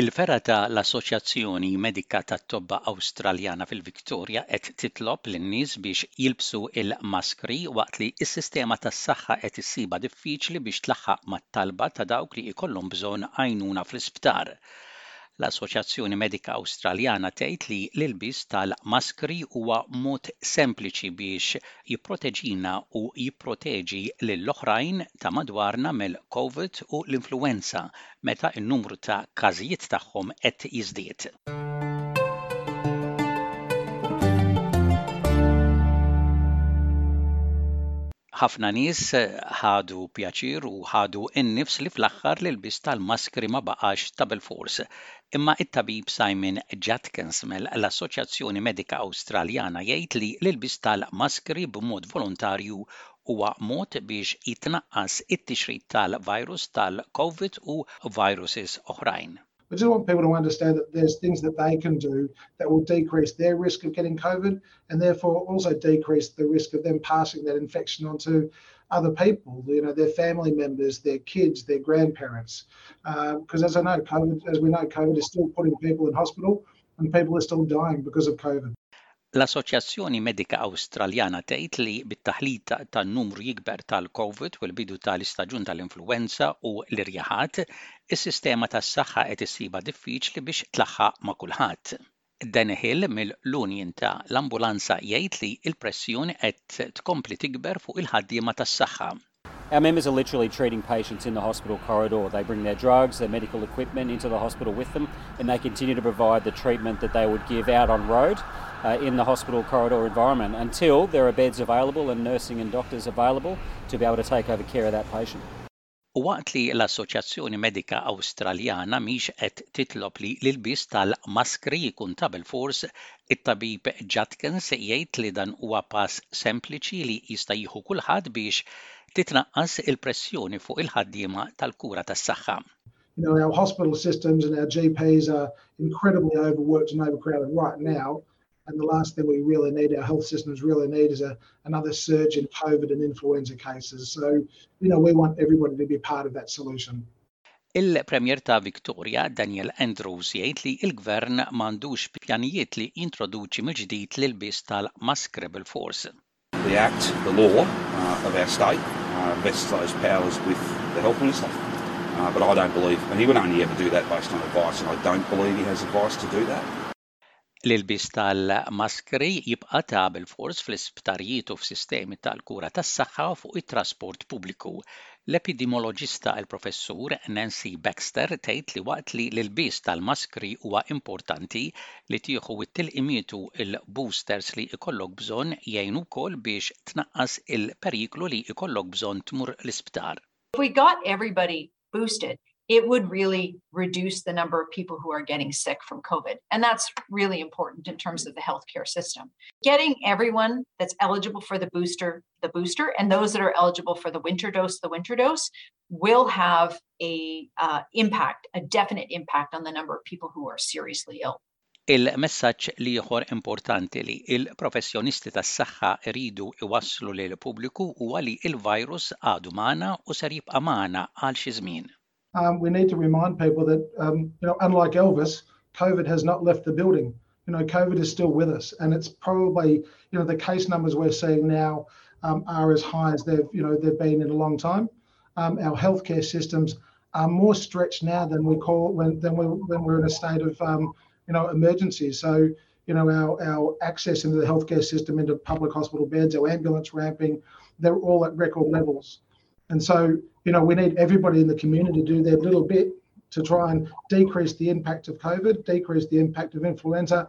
Il-fergħa ta' l-Assoċjazzjoni Medika tat-Tobba Awstraljana fil-Victoria qed titlob lin-nies biex jilbsu l-maskri waqt li s-sistema tas-saħħa qed issibha diffiċli biex tlaħħaq mat-talba ta' dawk li jkollhom bżonn għajnuna fl-isptar L-Assoċjazzjoni Medika Awstraljana tgħid li l-ilbies tal-maskri huwa mod sempliċi biex jipproteġina u jipproteġi lill-oħrajn ta' madwarna mill-Covid u l-influwenza meta n-numru ta' każijiet tagħhom qed jiżdied. Ħafna nies ħadu pjaċir u ħadu n-nifs li fl-aħħar l-ilbies tal-maskri ma baqax ta' bilfors. Imma t-tabib Simon Judkins mill-Assoċjazzjoni Medika Awstraljana jgħid li l-ilbies tal-maskri b'mod volontarju huwa mod biex jitnaqqas it-tixrid tal-virus tal-Covid u viruses oħrajn. I just want people to understand that there's things that they can do that will decrease their risk of getting COVID and therefore also decrease the risk of them passing that infection onto other people, you know, their family members, their kids, their grandparents. Because uh, as I know, COVID, as we know, COVID is still putting people in hospital and people are still dying because of COVID. L-Assoċjazzjoni Medika Awstraljana tgħid li bit-taħlita ta' numru jikber tal-Covid u l-bidu tal-istaġun tal-influwenza u l-irjaħat, is-sistema tas-saħħa qed issibha diffiċli biex tlaħħaq ma' kulħadd. Danny Hill mill-Union ta' l-Ambulanza jgħid li l-pressjoni qed tkompli tikber fuq il-ħaddiema tas-saħħa. Our members are literally treating patients in the hospital corridor. They bring their drugs, their medical equipment into the hospital with them, and they continue to provide the treatment that they would give out on road uh, in the hospital corridor environment until there are beds available and nursing and doctors available to be able to take over care of that patient. U waqt li l-Assoċjazzjoni Medika Awstraljana miex qed titlob li l-ilbis tal-maskri jkun ta' bil-fors, It-Tabib Judkins jgħid li dan huwa pass sempliċi li jista' jieħu kulħadd biex titnaqqas il-pressjoni fuq il-ħaddiema tal-kura tas-saħħa. You know, our hospital systems and our GPs are incredibly overworked and overcrowded right now, and the last thing we really need, our health systems really need, is a, another surge in COVID and influenza cases. So, you know, we want everybody to be part of that solution. Il-Premier ta' Victoria, Daniel Andrews jgħid li l-Gvern m'għandux pjanijiet li jintroduċi mill-ġdid l-ilbies tal-maskri bil-fors. The Act, the law, of our state vests those powers with the Health Minister but I don't believe, and he would only ever do that based on advice and I don't believe he has advice to do that. L-ilbies tal-maskri jibqa' ta' bilfors fl-isptarijiet u f'sistemi tal-kura tas-saħħa u fuq it-trasport pubbliku. L-epidimoloġista il-Professur Nancy Baxter tgħid li waqt li l-ilbies tal-maskri huwa importanti, li tieħu t-tilqimiet u l-boosters li jkollok bżonn jgħinu wkoll biex tnaqqas il-periklu li jkollok bżonn tmur l-isptar. If we got everybody boosted, it would really reduce the number of people who are getting sick from COVID. And that's really important in terms of the healthcare system. Getting everyone that's eligible for the booster, the booster, and those that are eligible for the winter dose, the winter dose, will have a uh, impact, a definite impact on the number of people who are seriously ill. Il-messaġġ l-ieħor importanti li l-professjonisti tas-saħħa jridu jwasslu lill-pubbliku huwa li l-virus għadu magħna u ser jibqa' magħna għal xi żmien. We need to remind people that, you know, unlike Elvis, Covid has not left the building. You know, Covid is still with us and it's probably, you know, the case numbers we're seeing now are as high as they've, you know, they've been in a long time. Um, our healthcare systems are more stretched now than we call when than we when we're in a state of, um, you know, emergency. So, you know, our our access into the healthcare system, into public hospital beds, our ambulance ramping, they're all at record levels, and so you know, we need everybody in the community to do their little bit to try and decrease the impact of COVID, decrease the impact of influenza,